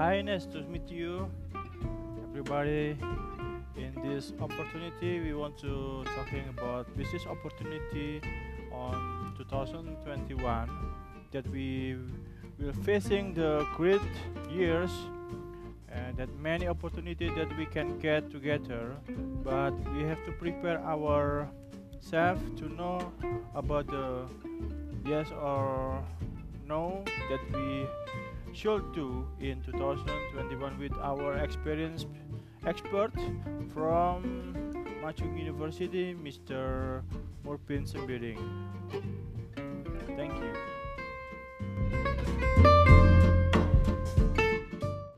Hi, nice to meet you, everybody. In this opportunity, we want to talking about business opportunity on 2021 that we will facing the great years and that many opportunity that we can get together but we have to prepare ourselves to know about the yes or no that we should do in 2021 with our experienced expert from Ma Chung University, Mr. Morpin Sembiring.